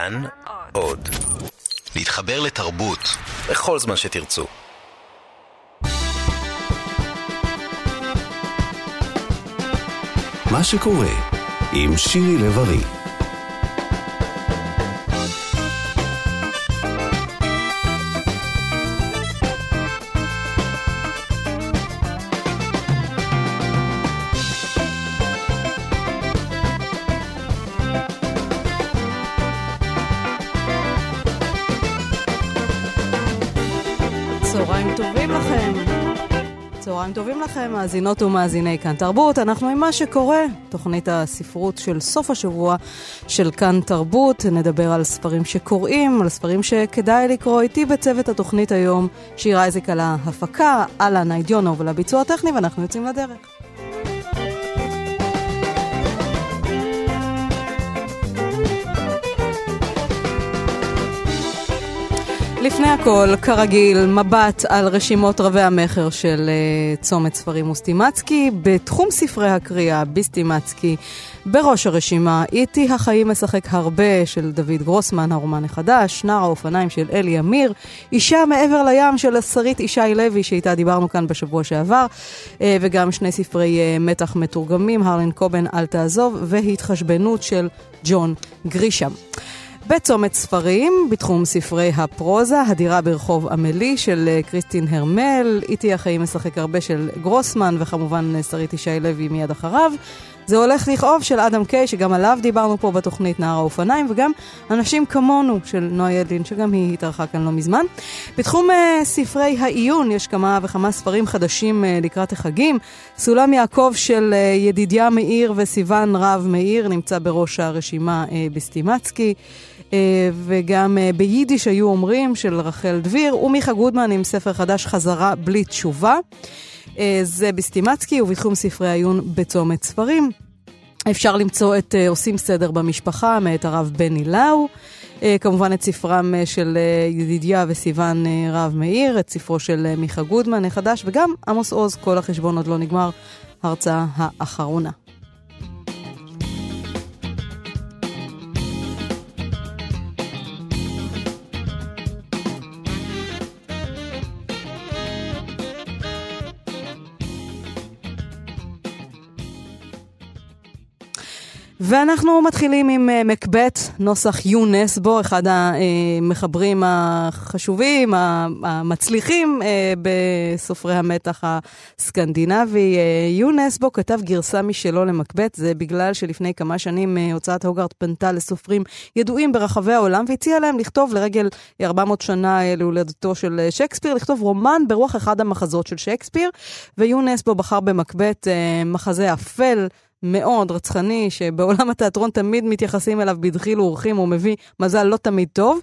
כאן עוד. להתחבר לתרבות בכל זמן שתרצו. מה שקורה עם שירי לב-ארי לכם, מאזינות ומאזיני כאן תרבות. אנחנו עם מה שקורה, תוכנית הספרות של סוף השבוע של כאן תרבות. נדבר על ספרים שקוראים, על ספרים שכדאי לקרוא איתי בצוות התוכנית היום. שירה איזיק על ההפקה, אהלן האידיונוב ולביצוע הטכני, ואנחנו יוצאים לדרך. לפני הכל, כרגיל, מבט על רשימות רבי המכר של uh, צומת ספרים וסטימצקי. בתחום ספרי הקריאה, בסטימצקי, בראש הרשימה, איתי החיים משחק הרבה של דוד גרוסמן, הרומן החדש, נער האופניים של אלי אמיר, אישה מעבר לים של שרית ישי לוי, שאיתה דיברנו כאן בשבוע שעבר, uh, וגם שני ספרי uh, מתח מתורגמים, הרלין קובן, אל תעזוב, והתחשבנות של ג'ון גרישם. בצומת ספרים, בתחום ספרי הפרוזה, הדירה ברחוב עמלי של אה, קריסטין הרמל, איתי החיים משחק הרבה של גרוסמן, וכמובן אה, שרית ישי לוי מיד אחריו. זה הולך לכאוב של אדם קיי, שגם עליו דיברנו פה בתוכנית נער האופניים, וגם אנשים כמונו של נועה ידלין, שגם היא התארחה כאן לא מזמן. בתחום uh, ספרי העיון יש כמה וכמה ספרים חדשים uh, לקראת החגים. סולם יעקב של uh, ידידיה מאיר וסיון רב מאיר נמצא בראש הרשימה uh, בסטימצקי. אה, וגם אה, ביידיש היו אומרים של רחל דביר, ומיכה גודמן עם ספר חדש חזרה בלי תשובה. אה, זה בסטימצקי ובתחום ספרי עיון בצומת ספרים. אפשר למצוא את עושים סדר במשפחה מאת הרב בני לאו. כמובן את ספרם של ידידיה וסיון רב מאיר, את ספרו של מיכה גודמן החדש, וגם עמוס עוז, כל החשבון עוד לא נגמר, הרצאה האחרונה. ואנחנו מתחילים עם uh, מקבט, נוסח יונסבו, אחד המחברים החשובים, המצליחים uh, בסופרי המתח הסקנדינבי. Uh, יונסבו כתב גרסה משלו למקבט, זה בגלל שלפני כמה שנים הוצאת הוגארט פנתה לסופרים ידועים ברחבי העולם והציעה להם לכתוב לרגל 400 שנה להולדתו של שייקספיר, לכתוב רומן ברוח אחד המחזות של שייקספיר, ויונסבו בחר במקבט מחזה אפל. מאוד רצחני, שבעולם התיאטרון תמיד מתייחסים אליו בדחילו ורחים, הוא מביא מזל לא תמיד טוב.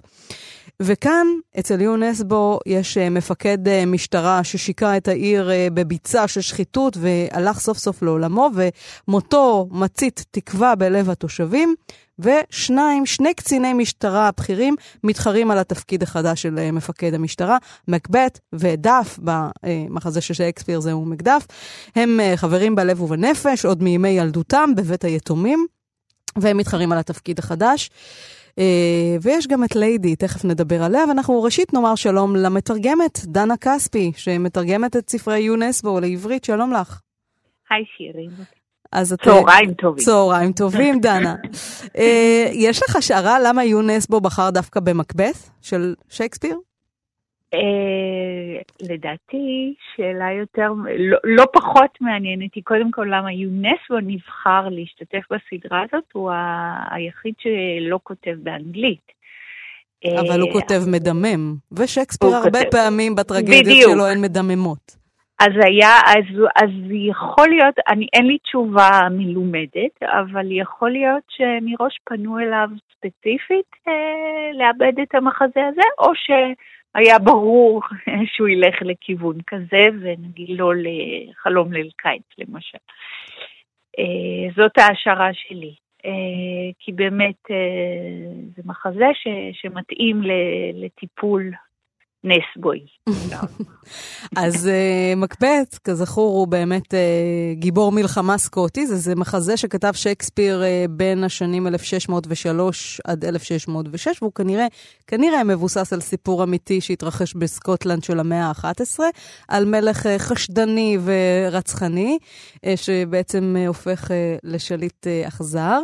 וכאן, אצל יונסבו, יש אה, מפקד אה, משטרה ששיקה את העיר אה, בביצה של שחיתות והלך סוף סוף לעולמו, ומותו מצית תקווה בלב התושבים. ושניים, שני קציני משטרה בכירים מתחרים על התפקיד החדש של מפקד המשטרה, מקבט ודף, במחזה של שייקספיר זהו מקדף. הם חברים בלב ובנפש, עוד מימי ילדותם בבית היתומים, והם מתחרים על התפקיד החדש. Uh, ויש גם את ליידי, תכף נדבר עליה, ואנחנו ראשית נאמר שלום למתרגמת, דנה כספי, שמתרגמת את ספרי יונסבו לעברית, שלום לך. היי שירי. אז את... צהריים טובים. צהריים טובים, דנה. אה, יש לך השערה למה יונסבו בחר דווקא במקבeth של שייקספיר? אה, לדעתי, שאלה יותר, לא, לא פחות מעניינת היא קודם כל למה יונסבו נבחר להשתתף בסדרה הזאת, הוא היחיד שלא כותב באנגלית. אבל הוא אה, כותב מדמם, ושייקספיר הרבה פעמים בטרגדיות שלו הן מדממות. אז היה, אז, אז יכול להיות, אני, אין לי תשובה מלומדת, אבל יכול להיות שמראש פנו אליו ספציפית אה, לאבד את המחזה הזה, או שהיה ברור שהוא ילך לכיוון כזה, ונגיד לא לחלום ליל קיץ למשל. אה, זאת ההשערה שלי. אה, כי באמת אה, זה מחזה ש, שמתאים לטיפול נסבוי. אז uh, מקבט, כזכור, הוא באמת uh, גיבור מלחמה סקוטי. זה, זה מחזה שכתב שייקספיר uh, בין השנים 1603 עד 1606, והוא כנראה, כנראה מבוסס על סיפור אמיתי שהתרחש בסקוטלנד של המאה ה-11, על מלך חשדני ורצחני, שבעצם הופך לשליט אכזר.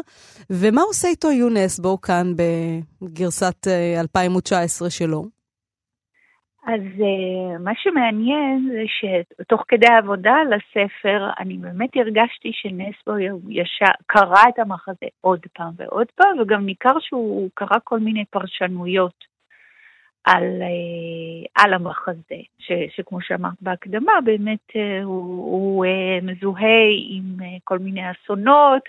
ומה עושה איתו יונסבו כאן בגרסת uh, 2019 שלו? אז uh, מה שמעניין זה שתוך כדי העבודה על הספר, אני באמת הרגשתי שנסבו ישר קרא את המחזה עוד פעם ועוד פעם, וגם ניכר שהוא קרא כל מיני פרשנויות על, אה, על המחזה, ש, שכמו שאמרת בהקדמה, באמת אה, הוא, הוא אה, מזוהה עם כל מיני אסונות,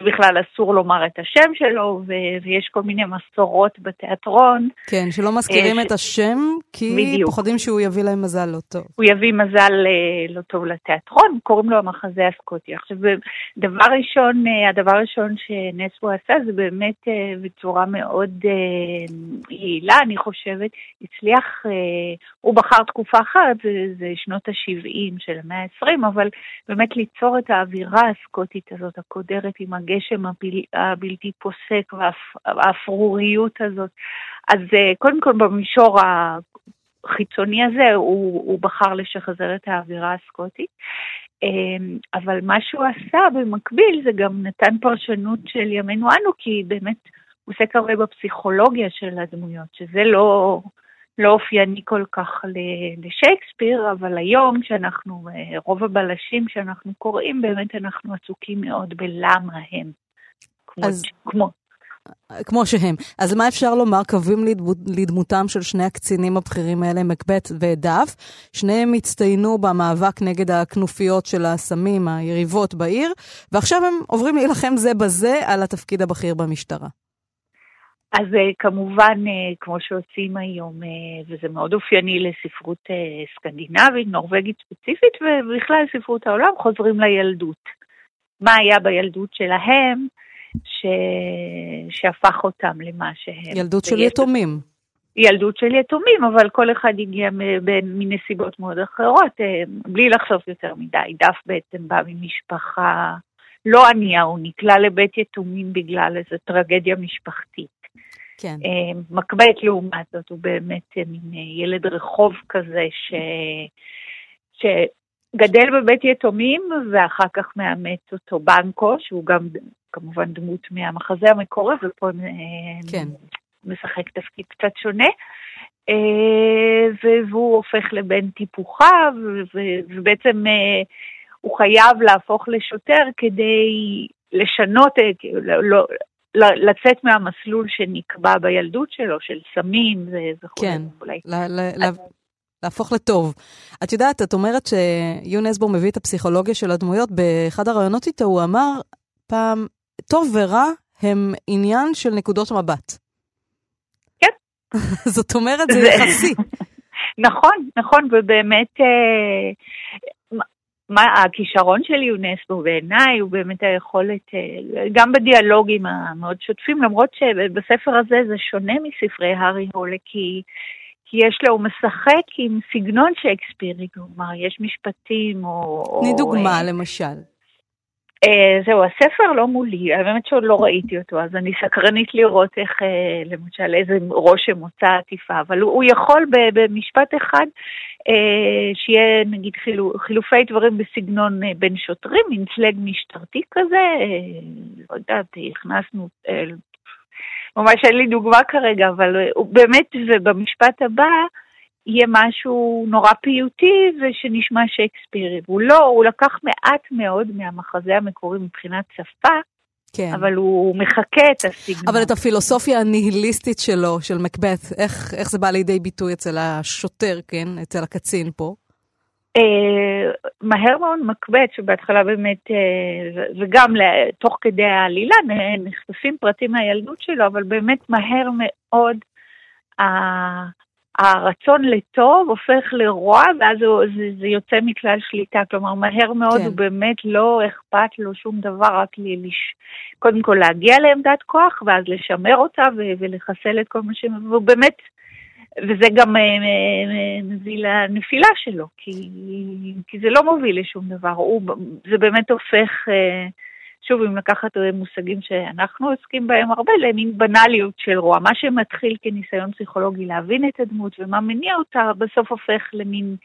ובכלל אסור לומר את השם שלו, ויש כל מיני מסורות בתיאטרון. כן, שלא מזכירים ש... את השם, כי בדיוק. פוחדים שהוא יביא להם מזל לא טוב. הוא יביא מזל לא טוב לתיאטרון, קוראים לו המחזה הסקוטי. עכשיו, דבר ראשון, הדבר הראשון שנסבו עשה זה באמת בצורה מאוד יעילה, אני חושבת, חושבת, הצליח, אה, הוא בחר תקופה אחרת, זה, זה שנות ה-70 של המאה ה-20, אבל באמת ליצור את האווירה הסקוטית הזאת, הקודרת עם הגשם הבל, הבלתי פוסק והאפרוריות הזאת. אז אה, קודם כל במישור החיצוני הזה, הוא, הוא בחר לשחזר את האווירה הסקוטית. אמ, אבל מה שהוא עשה במקביל זה גם נתן פרשנות של ימינו אנו, כי באמת הוא עוסק הרבה בפסיכולוגיה של הדמויות, שזה לא, לא אופייני כל כך לשייקספיר, אבל היום, כשאנחנו, רוב הבלשים שאנחנו קוראים, באמת אנחנו עסוקים מאוד בלמה הם. כמו, אז... כמו, כמו שהם. אז מה אפשר לומר? קווים לדמותם של שני הקצינים הבכירים האלה, מקבט ודף. שניהם הצטיינו במאבק נגד הכנופיות של הסמים, היריבות בעיר, ועכשיו הם עוברים להילחם זה בזה על התפקיד הבכיר במשטרה. אז אה, כמובן, אה, כמו שעושים היום, אה, וזה מאוד אופייני לספרות סקנדינבית, נורבגית ספציפית, ובכלל ספרות העולם, חוזרים לילדות. מה היה בילדות שלהם ש... שהפך אותם למה שהם. ילדות של יתומים. ילדות של יתומים, אבל כל אחד הגיע מנסיבות מאוד אחרות, בלי לחשוף יותר מדי. דף בעצם בא ממשפחה לא ענייה, הוא נקלע לבית יתומים בגלל איזו טרגדיה משפחתית. כן. אה, מקבט לעומת זאת הוא באמת אה, מין אה, ילד רחוב כזה ש... שגדל בבית יתומים ואחר כך מאמץ אותו בנקו, שהוא גם כמובן דמות מהמחזה המקורי, ופה כן. משחק תפקיד קצת שונה. והוא הופך לבן טיפוחיו, ובעצם הוא חייב להפוך לשוטר כדי לשנות, לא, לצאת מהמסלול שנקבע בילדות שלו, של סמים וכו'. כן. להפוך לטוב. את יודעת, את אומרת שיונסבור מביא את הפסיכולוגיה של הדמויות. באחד הראיונות איתו הוא אמר פעם, טוב ורע הם עניין של נקודות מבט. כן. זאת אומרת, זה יחסי. נכון, נכון, ובאמת אה, מה הכישרון של יונסקו בעיניי הוא באמת היכולת, אה, גם בדיאלוגים המאוד שוטפים, למרות שבספר הזה זה שונה מספרי הארי הולה, כי, כי יש לו, הוא משחק עם סגנון שייקספירי, כלומר, יש משפטים או... תני דוגמה, או, למשל. Uh, זהו, הספר לא מולי, האמת שעוד לא ראיתי אותו, אז אני סקרנית לראות איך, uh, למשל, איזה רושם מוצא עטיפה, אבל הוא, יכול במשפט אחד uh, שיהיה נגיד חילו, חילופי דברים בסגנון בין שוטרים, מין סלג משטרתי כזה, לא יודעת, הכנסנו, ממש אין לי דוגמה כרגע, אבל באמת, ובמשפט הבא, יהיה משהו נורא פיוטי ושנשמע שייקספירי. והוא לא, הוא לקח מעט מאוד מהמחזה המקורי מבחינת שפה, כן. אבל הוא מחקה את הסגנון. אבל את הפילוסופיה הניהיליסטית שלו, של מקבט, איך, איך זה בא לידי ביטוי אצל השוטר, כן? אצל הקצין פה? Uh, מהר מאוד מקבט, שבהתחלה באמת, uh, וגם תוך כדי העלילה נחשפים פרטים מהילדות שלו, אבל באמת מהר מאוד uh, הרצון לטוב הופך לרוע, ואז זה, זה יוצא מכלל שליטה. כלומר, מהר מאוד כן. הוא באמת לא אכפת לו שום דבר, רק לש... קודם כל להגיע לעמדת כוח, ואז לשמר אותה ו- ולחסל את כל מה ש... והוא באמת וזה גם מביא לנפילה שלו, כי, כי זה לא מוביל לשום דבר. הוא, זה באמת הופך... שוב, אם לקחת מושגים שאנחנו עוסקים בהם הרבה, למין בנאליות של רוע. מה שמתחיל כניסיון פסיכולוגי להבין את הדמות ומה מניע אותה, בסוף הופך למין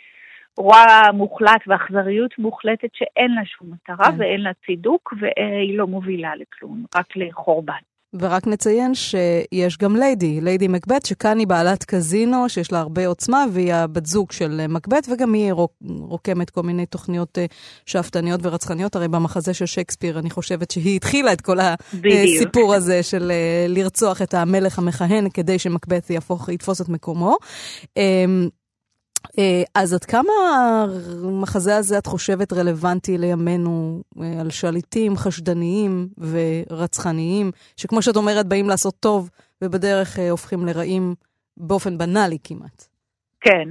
רוע מוחלט ואכזריות מוחלטת שאין לה שום מטרה כן. ואין לה צידוק והיא לא מובילה לכלום, רק לחורבן. ורק נציין שיש גם ליידי, ליידי מקבט, שכאן היא בעלת קזינו, שיש לה הרבה עוצמה, והיא הבת זוג של מקבט, וגם היא רוק, רוקמת כל מיני תוכניות אה, שאפתניות ורצחניות. הרי במחזה של שייקספיר, אני חושבת שהיא התחילה את כל הסיפור הזה של אה, לרצוח את המלך המכהן, כדי שמקבט יהפוך, יתפוס את מקומו. אה, אז עד כמה המחזה הזה, את חושבת, רלוונטי לימינו אה, על שליטים חשדניים ורצחניים, שכמו שאת אומרת, באים לעשות טוב ובדרך אה, הופכים לרעים באופן בנאלי כמעט? כן.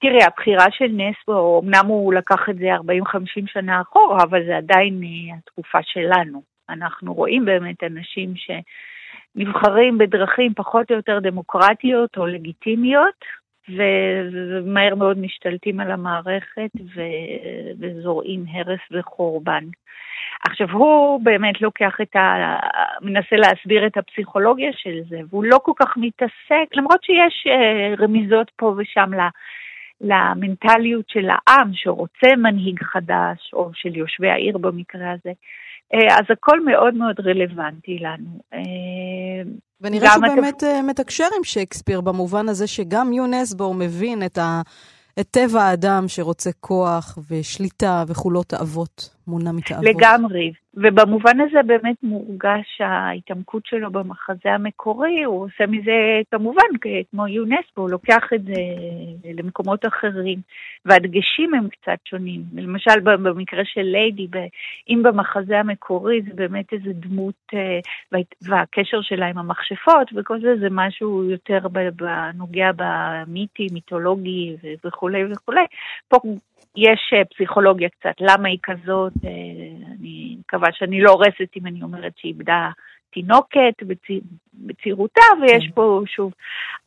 תראי, הבחירה של נסבו, אמנם הוא לקח את זה 40-50 שנה אחורה, אבל זה עדיין התקופה שלנו. אנחנו רואים באמת אנשים שנבחרים בדרכים פחות או יותר דמוקרטיות או לגיטימיות, ומהר מאוד משתלטים על המערכת וזורעים הרס וחורבן. עכשיו, הוא באמת לוקח את ה... מנסה להסביר את הפסיכולוגיה של זה, והוא לא כל כך מתעסק, למרות שיש אה, רמיזות פה ושם למנטליות של העם שרוצה מנהיג חדש, או של יושבי העיר במקרה הזה. אה, אז הכל מאוד מאוד רלוונטי לנו. אה, ונראה שהוא באמת אתה... מתקשר עם שייקספיר במובן הזה שגם יונסבור מבין את, ה... את טבע האדם שרוצה כוח ושליטה וחולות תאוות, מונע מתאוות. לגמרי, ובמובן הזה באמת מורגש ההתעמקות שלו במחזה המקורי, הוא עושה מזה כמובן כמו יונסקו, הוא לוקח את זה למקומות אחרים, והדגשים הם קצת שונים. למשל במקרה של ליידי, אם במחזה המקורי זה באמת איזה דמות, אה, והקשר שלה עם המכשפות וכל זה, זה משהו יותר נוגע במיתי, מיתולוגי וכולי וכולי. פה יש אה, פסיכולוגיה קצת, למה היא כזאת, אה, אני מקווה שאני לא הורסת אם אני אומרת שהיא איבדה תינוקת בצי, בצעירותה, ויש כן. פה שוב,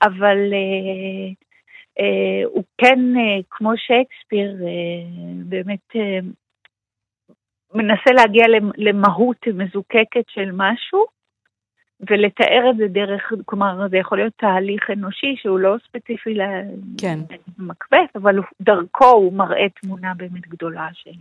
אבל אה, אה, הוא כן, אה, כמו שייקספיר, אה, באמת אה, מנסה להגיע למהות מזוקקת של משהו, ולתאר את זה דרך, כלומר, זה יכול להיות תהליך אנושי שהוא לא ספציפי כן. למקבט, אבל דרכו הוא מראה תמונה באמת גדולה של...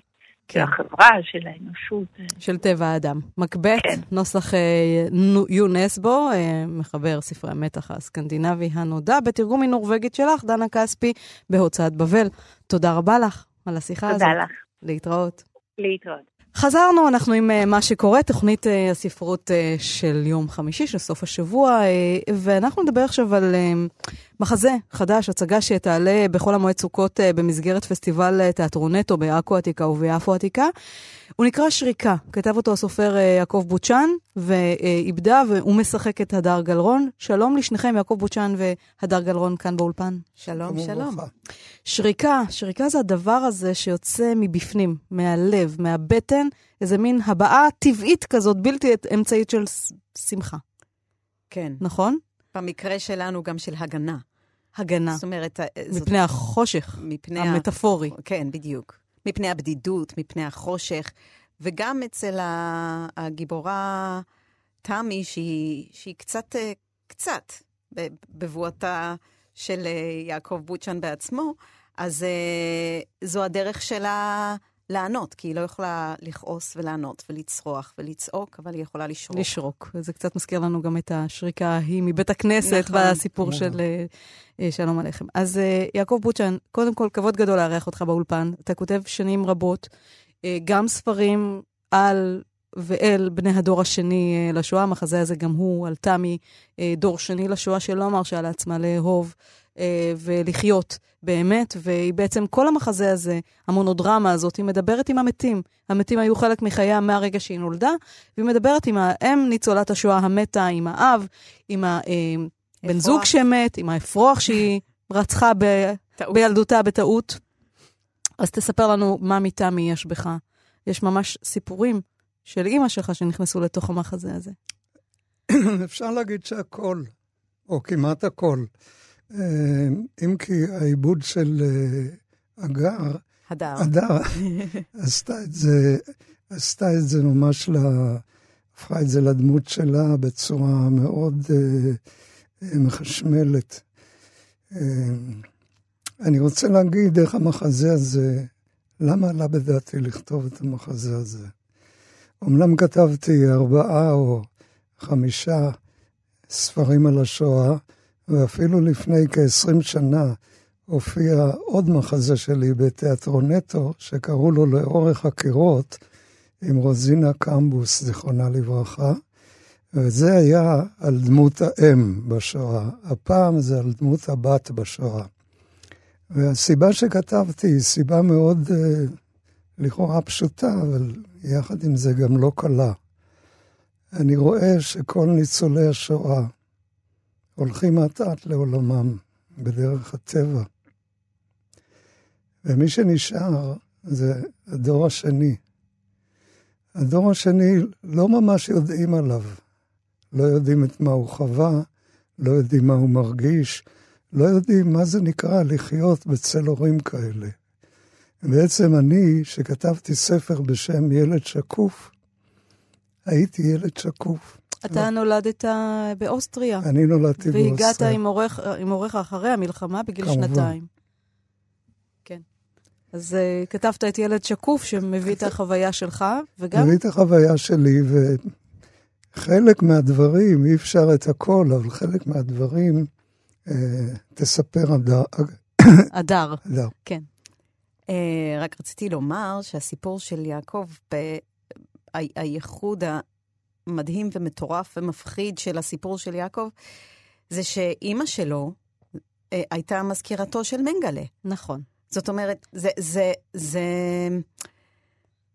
כן. החברה, של האנושות. של טבע האדם. מקבט, כן. נוסח אה, יונסבו, אה, מחבר ספרי המתח הסקנדינבי הנודע, בתרגום מנורבגית שלך, דנה כספי, בהוצאת בבל. תודה רבה לך על השיחה תודה הזאת. תודה לך. להתראות. להתראות. חזרנו, אנחנו עם uh, מה שקורה, תוכנית uh, הספרות uh, של יום חמישי, של סוף השבוע, ואנחנו נדבר עכשיו על מחזה חדש, הצגה שתעלה בחול המועד סוכות uh, במסגרת פסטיבל uh, תיאטרון נטו בעכו עתיקה וביפו עתיקה. הוא נקרא שריקה, כתב אותו הסופר uh, יעקב בוצ'אן, ואיבדה, והוא משחק את הדר גלרון. שלום לשניכם, יעקב בוצ'אן והדר גלרון כאן באולפן. שלום, שלום. שריקה, שריקה זה הדבר הזה שיוצא מבפנים, מהלב, מהבטן, איזה מין הבעה טבעית כזאת, בלתי אמצעית של שמחה. כן. נכון? במקרה שלנו גם של הגנה. הגנה. זאת אומרת... מפני זאת... החושך מפני המטאפורי. ה... כן, בדיוק. מפני הבדידות, מפני החושך, וגם אצל הגיבורה תמי, שהיא, שהיא קצת, אה, קצת, בבואתה של אה, יעקב בוצ'ן בעצמו, אז אה, זו הדרך שלה לענות, כי היא לא יכולה לכעוס ולענות ולצרוח ולצעוק, אבל היא יכולה לשרוק. לשרוק. זה קצת מזכיר לנו גם את השריקה ההיא מבית הכנסת נכון. בסיפור נכון. של uh, שלום עליכם. אז uh, יעקב בוצ'ן, קודם כל, כבוד גדול לארח אותך באולפן. אתה כותב שנים רבות, uh, גם ספרים על ואל בני הדור השני uh, לשואה. המחזה הזה גם הוא על תמי, uh, דור שני לשואה, שלא מרשה לעצמה לאהוב. אה, ולחיות באמת, והיא בעצם, כל המחזה הזה, המונודרמה הזאת, היא מדברת עם המתים. המתים היו חלק מחייה מהרגע שהיא נולדה, והיא מדברת עם האם ניצולת השואה המתה, עם האב, עם הבן אה, זוג שמת, עם האפרוח שהיא רצחה ב... בילדותה בטעות. אז תספר לנו מה מתמי יש בך. יש ממש סיפורים של אימא שלך שנכנסו לתוך המחזה הזה. אפשר להגיד שהכל, או כמעט הכל. אם כי העיבוד של אגר, הדר, הדר עשתה את זה, עשתה את זה ממש, לה, הפכה את זה לדמות שלה בצורה מאוד מחשמלת. אני רוצה להגיד איך המחזה הזה, למה עלה בדעתי לכתוב את המחזה הזה. אמנם כתבתי ארבעה או חמישה ספרים על השואה, ואפילו לפני כ-20 שנה הופיע עוד מחזה שלי בתיאטרון נטו, שקראו לו לאורך הקירות, עם רוזינה קמבוס, זיכרונה לברכה. וזה היה על דמות האם בשואה. הפעם זה על דמות הבת בשואה. והסיבה שכתבתי היא סיבה מאוד אה, לכאורה פשוטה, אבל יחד עם זה גם לא קלה. אני רואה שכל ניצולי השואה הולכים אט-אט לעולמם בדרך הטבע. ומי שנשאר זה הדור השני. הדור השני לא ממש יודעים עליו. לא יודעים את מה הוא חווה, לא יודעים מה הוא מרגיש, לא יודעים מה זה נקרא לחיות בצל הורים כאלה. בעצם אני, שכתבתי ספר בשם ילד שקוף, הייתי ילד שקוף. אתה. נולדת באוסטריה. אני נולדתי באוסטריה. והגעת עם הוריך אחרי המלחמה בגיל כמובן. שנתיים. כן. אז uh, כתבת את ילד שקוף שמביא את החוויה שלך, וגם... מביא את החוויה שלי, וחלק מהדברים, אי אפשר את הכל, אבל חלק מהדברים uh, תספר הדר. הדר. הדר. כן. Uh, רק רציתי לומר שהסיפור של יעקב, ב- הייחוד המדהים ומטורף ומפחיד של הסיפור של יעקב, זה שאימא שלו אה, הייתה מזכירתו של מנגלה. נכון. זאת אומרת, זה, זה, זה,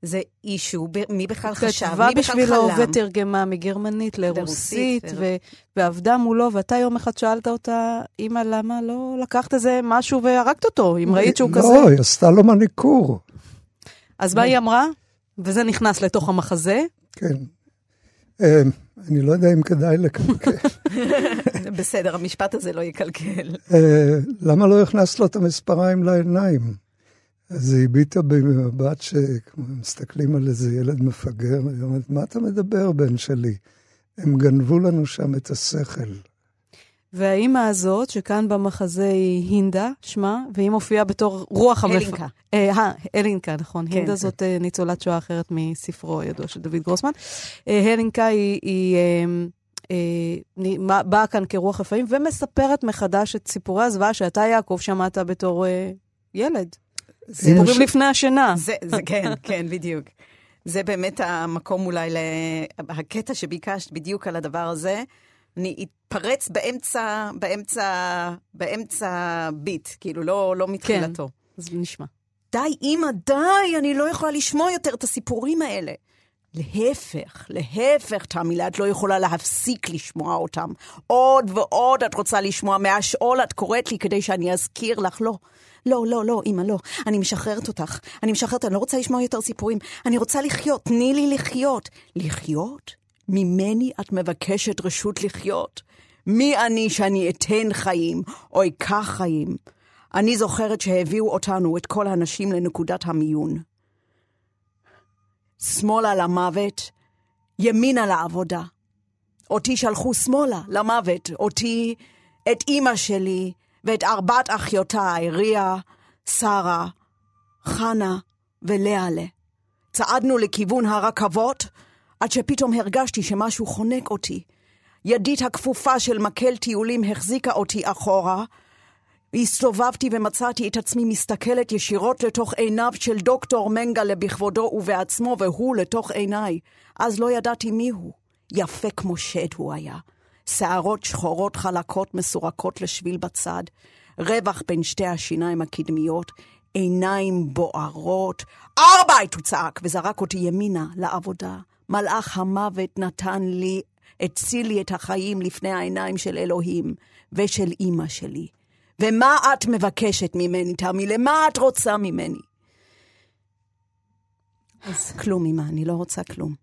זה אישו, מי בכלל חשב, מי בכלל חלם. כתבה בשבילו ותרגמה מגרמנית לרוסית, ו... ועבדה מולו, ואתה יום אחד שאלת אותה, אמא, למה לא לקחת איזה משהו והרגת אותו, אם ראית שהוא לא, כזה? לא, היא עשתה לו מניקור. אז מה היא אמרה? וזה נכנס לתוך המחזה. כן. אה, אני לא יודע אם כדאי לקלקל. בסדר, המשפט הזה לא יקלקל. אה, למה לא הכנסת לו את המספריים לעיניים? אז היא הביטה במבט שמסתכלים על איזה ילד מפגר, היא אומרת, מה אתה מדבר, בן שלי? הם גנבו לנו שם את השכל. והאימא הזאת, שכאן במחזה היא הינדה, שמה, והיא מופיעה בתור רוח המפ... אלינקה. אה, אלינקה, נכון. כן, הינדה. זאת אה, ניצולת שואה אחרת מספרו הידוע של דוד גרוסמן. אה, אלינקה היא... היא אה, אה, באה כאן כרוח רפאים ומספרת מחדש את סיפורי הזוועה שאתה, יעקב, שמעת בתור אה, ילד. סיפורים ש... לפני השינה. זה, זה, כן, כן, בדיוק. זה באמת המקום אולי, לה... הקטע שביקשת בדיוק על הדבר הזה. אני אתפרץ באמצע, באמצע, באמצע ביט, כאילו, לא, לא מתחילתו. כן, אז נשמע. די, אימא, די, אני לא יכולה לשמוע יותר את הסיפורים האלה. להפך, להפך, תמילה, את לא יכולה להפסיק לשמוע אותם. עוד ועוד את רוצה לשמוע, מהשאול את קוראת לי כדי שאני אזכיר לך, לא. לא, לא, לא, אמא, לא. אני משחררת אותך. אני משחררת, אני לא רוצה לשמוע יותר סיפורים. אני רוצה לחיות, תני לי לחיות. לחיות? ממני את מבקשת רשות לחיות. מי אני שאני אתן חיים או אקח חיים? אני זוכרת שהביאו אותנו, את כל הנשים, לנקודת המיון. שמאלה למוות, ימינה לעבודה. אותי שלחו שמאלה למוות, אותי, את אימא שלי ואת ארבעת אחיותיי, ריה, שרה, חנה ולאה. צעדנו לכיוון הרכבות, עד שפתאום הרגשתי שמשהו חונק אותי. ידית הכפופה של מקל טיולים החזיקה אותי אחורה. הסתובבתי ומצאתי את עצמי מסתכלת ישירות לתוך עיניו של דוקטור מנגלה בכבודו ובעצמו, והוא לתוך עיניי. אז לא ידעתי מי הוא. יפה כמו שד הוא היה. שערות שחורות חלקות מסורקות לשביל בצד, רווח בין שתי השיניים הקדמיות, עיניים בוערות. ארבע! הוא צעק, וזרק אותי ימינה לעבודה. מלאך המוות נתן לי, הציל לי את החיים לפני העיניים של אלוהים ושל אימא שלי. ומה את מבקשת ממני, תמי? למה את רוצה ממני? אז כלום, אמא, אני לא רוצה כלום.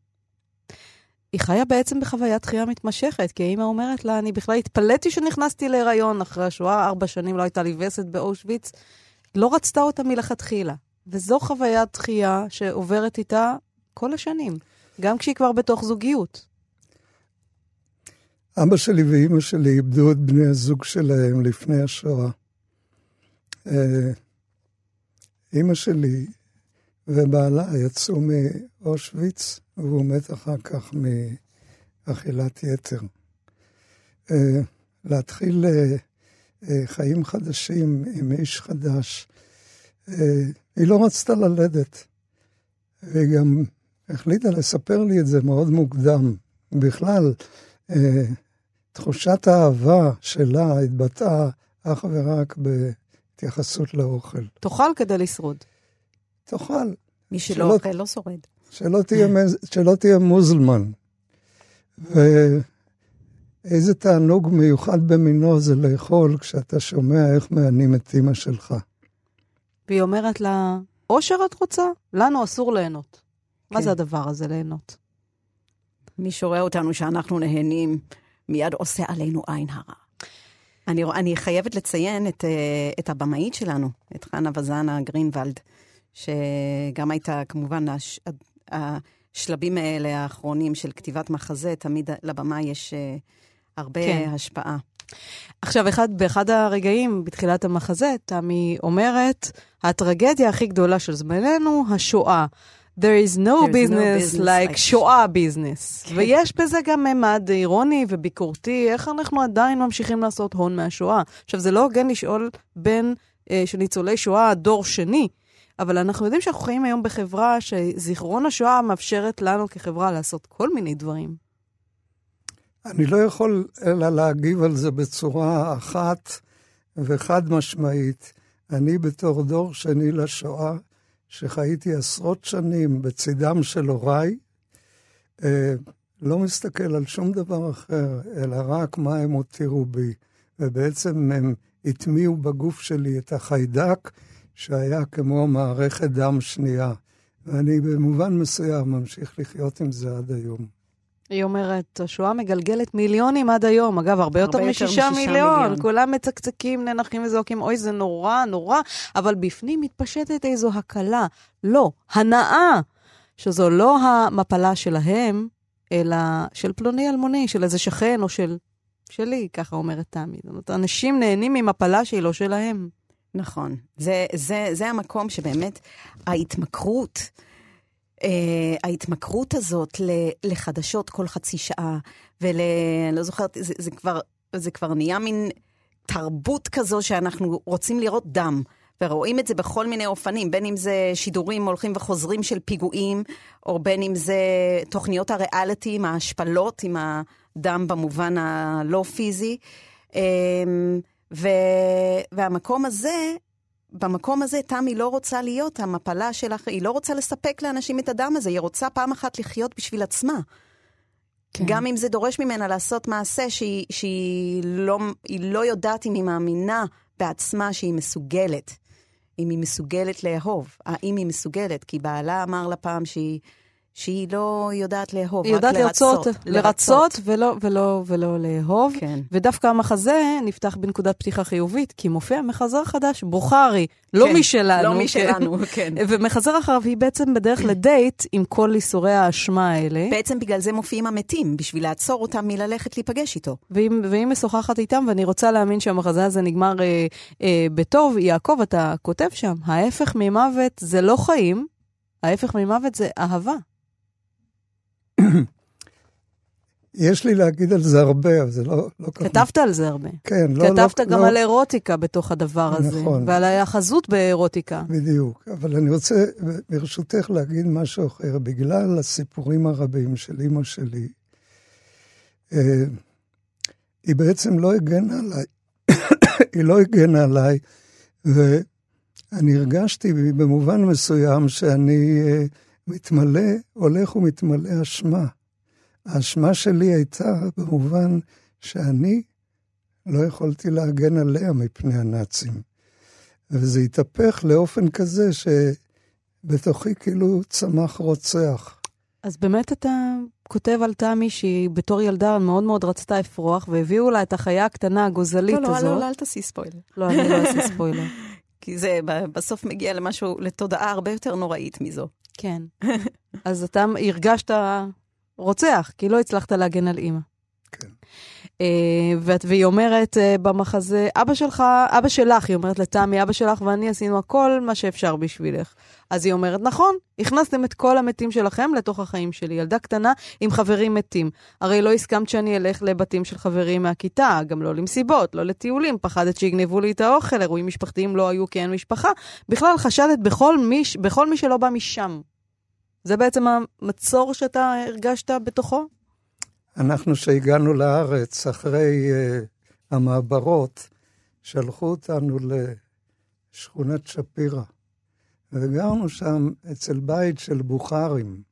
היא חיה בעצם בחוויית דחייה מתמשכת, כי האמא אומרת לה, אני בכלל התפלאתי שנכנסתי להיריון אחרי השואה, ארבע שנים לא הייתה לי וסת באושוויץ. לא רצתה אותה מלכתחילה. וזו חוויית דחייה שעוברת איתה כל השנים, גם כשהיא כבר בתוך זוגיות. אבא שלי ואימא שלי איבדו את בני הזוג שלהם לפני השואה. אה, אימא שלי ובעלה יצאו מאושוויץ, והוא מת אחר כך מאכילת יתר. אה, להתחיל אה, חיים חדשים עם איש חדש. היא לא רצתה ללדת, והיא גם החליטה לספר לי את זה מאוד מוקדם. בכלל, תחושת האהבה שלה התבטאה אך ורק בהתייחסות לאוכל. תאכל כדי לשרוד. תאכל. מי שלא אוכל לא שורד. שלא תהיה, שלא תהיה מוזלמן. ואיזה תענוג מיוחד במינו זה לאכול כשאתה שומע איך מענים את אימא שלך. והיא אומרת לה, אושר את רוצה? לנו אסור ליהנות. כן. מה זה הדבר הזה, ליהנות? מי שרואה אותנו שאנחנו נהנים, מיד עושה עלינו עין הרע. אני, אני חייבת לציין את, אה, את הבמאית שלנו, את חנה וזנה גרינוולד, שגם הייתה כמובן הש, השלבים האלה האחרונים של כתיבת מחזה, תמיד לבמה יש אה, הרבה כן. השפעה. עכשיו, אחד, באחד הרגעים בתחילת המחזה, תמי אומרת, הטרגדיה הכי גדולה של זמננו, השואה. There is no business, no business like, like שואה ביזנס. כן. ויש בזה גם ממד אירוני וביקורתי, איך אנחנו עדיין ממשיכים לעשות הון מהשואה. עכשיו, זה לא הוגן לשאול בין אה, של ניצולי שואה דור שני, אבל אנחנו יודעים שאנחנו חיים היום בחברה שזיכרון השואה מאפשרת לנו כחברה לעשות כל מיני דברים. אני לא יכול אלא להגיב על זה בצורה אחת וחד משמעית. אני בתור דור שני לשואה, שחייתי עשרות שנים בצידם של הוריי, אה, לא מסתכל על שום דבר אחר, אלא רק מה הם הותירו בי. ובעצם הם הטמיעו בגוף שלי את החיידק שהיה כמו מערכת דם שנייה. ואני במובן מסוים ממשיך לחיות עם זה עד היום. היא אומרת, השואה מגלגלת מיליונים עד היום. אגב, הרבה יותר משישה מיליון. מיליון. כולם מצקצקים, ננחים וזועקים, אוי, זה נורא, נורא, אבל בפנים מתפשטת איזו הקלה. לא, הנאה, שזו לא המפלה שלהם, אלא של פלוני אלמוני, של איזה שכן או של... שלי, ככה אומרת תמי. זאת אומרת, אנשים נהנים ממפלה שהיא לא שלהם. נכון. זה, זה, זה המקום שבאמת ההתמכרות, אה, ההתמכרות הזאת לחדשות כל חצי שעה, ול... אני לא זוכרת, זה, זה, כבר, זה כבר נהיה מין תרבות כזו שאנחנו רוצים לראות דם. ורואים את זה בכל מיני אופנים, בין אם זה שידורים הולכים וחוזרים של פיגועים, או בין אם זה תוכניות הריאליטי עם ההשפלות, עם הדם במובן הלא פיזי. אמ. והמקום הזה, במקום הזה תמי לא רוצה להיות המפלה שלך, היא לא רוצה לספק לאנשים את הדם הזה, היא רוצה פעם אחת לחיות בשביל עצמה. כן. גם אם זה דורש ממנה לעשות מעשה שהיא, שהיא לא, לא יודעת אם היא מאמינה בעצמה שהיא מסוגלת. אם היא מסוגלת לאהוב, האם היא מסוגלת, כי בעלה אמר לה פעם שהיא... שהיא לא יודעת לאהוב, היא יודעת לרצות. לרצות, לרצות ולא, ולא, ולא לאהוב. כן. ודווקא המחזה נפתח בנקודת פתיחה חיובית, כי מופיע מחזר חדש, בוכרי, לא כן, משלנו. לא משלנו, כן. כן. ומחזר אחריו היא בעצם בדרך לדייט עם כל ייסורי האשמה האלה. בעצם בגלל זה מופיעים המתים, בשביל לעצור אותם מללכת להיפגש איתו. והיא, והיא משוחחת איתם, ואני רוצה להאמין שהמחזה הזה נגמר אה, אה, בטוב. יעקב, אתה כותב שם, ההפך ממוות זה לא חיים, ההפך ממוות זה אהבה. יש לי להגיד על זה הרבה, אבל זה לא, לא ככה. כתבת על זה הרבה. כן, לא... כתבת לא, גם לא... על אירוטיקה בתוך הדבר הזה. נכון. ועל ההאחזות באירוטיקה. בדיוק. אבל אני רוצה, ברשותך, להגיד משהו אחר. בגלל הסיפורים הרבים של אימא שלי, אה, היא בעצם לא הגנה עליי. היא לא הגנה עליי, ואני הרגשתי במובן מסוים שאני... אה, מתמלא, הולך ומתמלא אשמה. האשמה שלי הייתה במובן שאני לא יכולתי להגן עליה מפני הנאצים. וזה התהפך לאופן כזה שבתוכי כאילו צמח רוצח. אז באמת אתה כותב על תמי שהיא בתור ילדה מאוד מאוד רצתה אפרוח, והביאו לה את החיה הקטנה הגוזלית לא, לא, הזאת. לא, לא, אל תעשי ספוילר. לא, אני לא אעשה ספוילר. כי זה בסוף מגיע למשהו, לתודעה הרבה יותר נוראית מזו. כן. אז אתה הרגשת רוצח, כי לא הצלחת להגן על אימא. כן. Uh, והיא אומרת uh, במחזה, אבא שלך, אבא שלך, היא אומרת לתמי, אבא שלך ואני עשינו הכל מה שאפשר בשבילך. אז היא אומרת, נכון, הכנסתם את כל המתים שלכם לתוך החיים שלי. ילדה קטנה עם חברים מתים. הרי לא הסכמת שאני אלך לבתים של חברים מהכיתה, גם לא למסיבות, לא לטיולים, פחדת שיגנבו לי את האוכל, אירועים משפחתיים לא היו כי אין משפחה. בכלל, חשדת בכל מי, בכל מי שלא בא משם. זה בעצם המצור שאתה הרגשת בתוכו? אנחנו, שהגענו לארץ אחרי uh, המעברות, שלחו אותנו לשכונת שפירא, וגרנו שם אצל בית של בוכרים.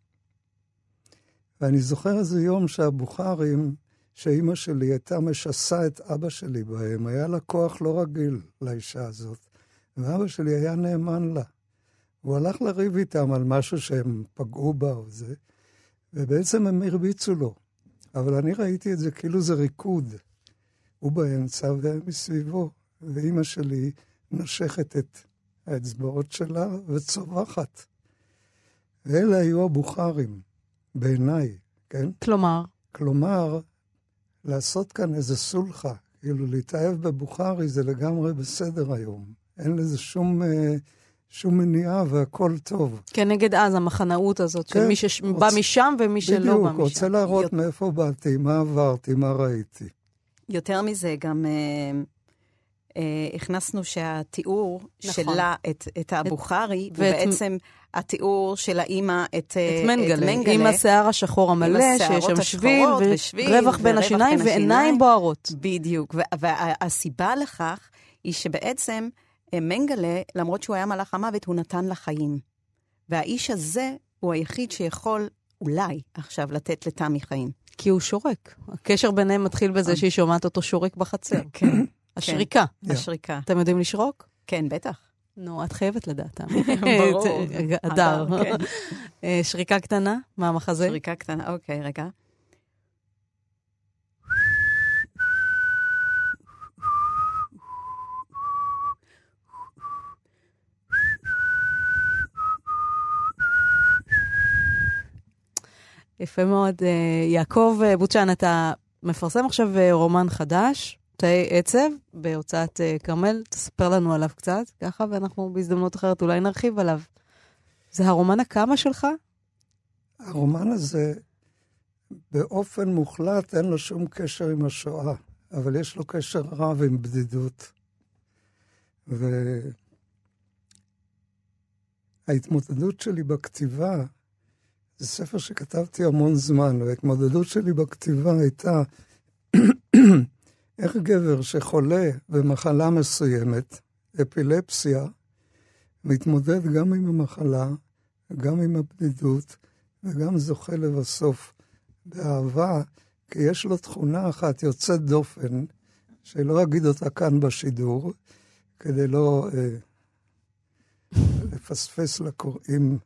ואני זוכר איזה יום שהבוכרים, שאימא שלי הייתה משסה את אבא שלי בהם, היה לה כוח לא רגיל לאישה הזאת, ואבא שלי היה נאמן לה. הוא הלך לריב איתם על משהו שהם פגעו בה או זה, ובעצם הם הרביצו לו. אבל אני ראיתי את זה כאילו זה ריקוד. הוא באמצע והם מסביבו, ואימא שלי נושכת את האצבעות שלה וצווחת. ואלה היו הבוכרים, בעיניי, כן? כלומר? כלומר, לעשות כאן איזה סולחה, כאילו להתאהב בבוכרי זה לגמרי בסדר היום. אין לזה שום... אה, שום מניעה והכל טוב. כנגד אז המחנאות הזאת, כן, של מי שבא רוצ... משם ומי שלא בדיוק, בא משם. בדיוק, רוצה להראות יות... מאיפה באתי, מה עברתי, מה ראיתי. יותר מזה, גם אה, אה, הכנסנו שהתיאור נכון. שלה, את, את הבוכרי, ואת... בעצם התיאור של האימא, את, אה, את מנגלה, את מנגלה, עם השיער השחור המלא, שיש שם שביל, ורווח בין השיניים ועיניים בוערות. בדיוק, והסיבה לכך היא שבעצם... מנגלה, למרות שהוא היה מלאך המוות, הוא נתן לה חיים. והאיש הזה הוא היחיד שיכול אולי עכשיו לתת לתמי חיים. כי הוא שורק. הקשר ביניהם מתחיל בזה שהיא שומעת אותו שורק בחצר. כן. השריקה. השריקה. אתם יודעים לשרוק? כן, בטח. נו, את חייבת לדעת. ברור. הדר. כן. שריקה קטנה מהמחזה? שריקה קטנה, אוקיי, רגע. יפה מאוד. אה, יעקב אה, בוצ'ן, אתה מפרסם עכשיו אה, רומן חדש, תאי עצב, בהוצאת כרמל. תספר לנו עליו קצת, ככה, ואנחנו בהזדמנות אחרת אולי נרחיב עליו. זה הרומן הכמה שלך? הרומן הזה, באופן מוחלט, אין לו שום קשר עם השואה, אבל יש לו קשר רב עם בדידות. וההתמודדות שלי בכתיבה זה ספר שכתבתי המון זמן, וההתמודדות שלי בכתיבה הייתה איך גבר שחולה במחלה מסוימת, אפילפסיה, מתמודד גם עם המחלה, גם עם הבדידות, וגם זוכה לבסוף באהבה, כי יש לו תכונה אחת יוצאת דופן, שלא אגיד אותה כאן בשידור, כדי לא אה, לפספס לקוראים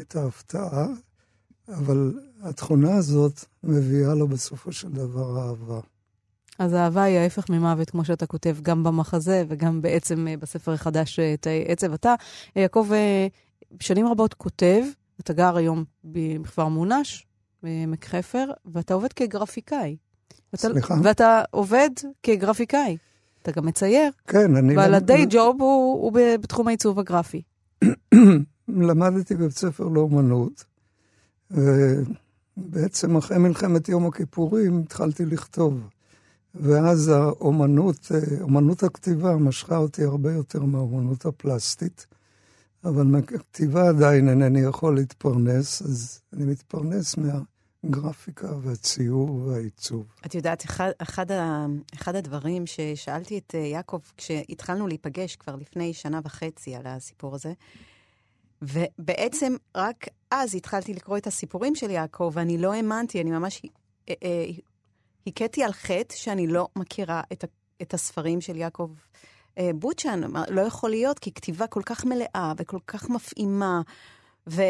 את ההפתעה, אבל התכונה הזאת מביאה לו בסופו של דבר אהבה. אז האהבה היא ההפך ממוות, כמו שאתה כותב גם במחזה וגם בעצם אה, בספר החדש אה, תאי עצב. אתה, אה, יעקב, שנים רבות כותב, אתה גר היום בכפר מונש, בעמק חפר, ואתה עובד כגרפיקאי. סליחה? ואתה עובד כגרפיקאי. אתה גם מצייר. כן, אני... ועל הדיי ג'וב הוא, הוא בתחום העיצוב הגרפי. למדתי בבית ספר לאומנות. ובעצם אחרי מלחמת יום הכיפורים התחלתי לכתוב. ואז האומנות, אומנות הכתיבה משכה אותי הרבה יותר מהאומנות הפלסטית, אבל מהכתיבה עדיין אינני יכול להתפרנס, אז אני מתפרנס מהגרפיקה והציור והעיצוב. את יודעת, אחד, אחד, ה, אחד הדברים ששאלתי את יעקב כשהתחלנו להיפגש כבר לפני שנה וחצי על הסיפור הזה, ובעצם רק אז התחלתי לקרוא את הסיפורים של יעקב, ואני לא האמנתי, אני ממש אה, אה, הכיתי על חטא שאני לא מכירה את, את הספרים של יעקב אה, בוצ'ן. לא יכול להיות, כי כתיבה כל כך מלאה וכל כך מפעימה, ו...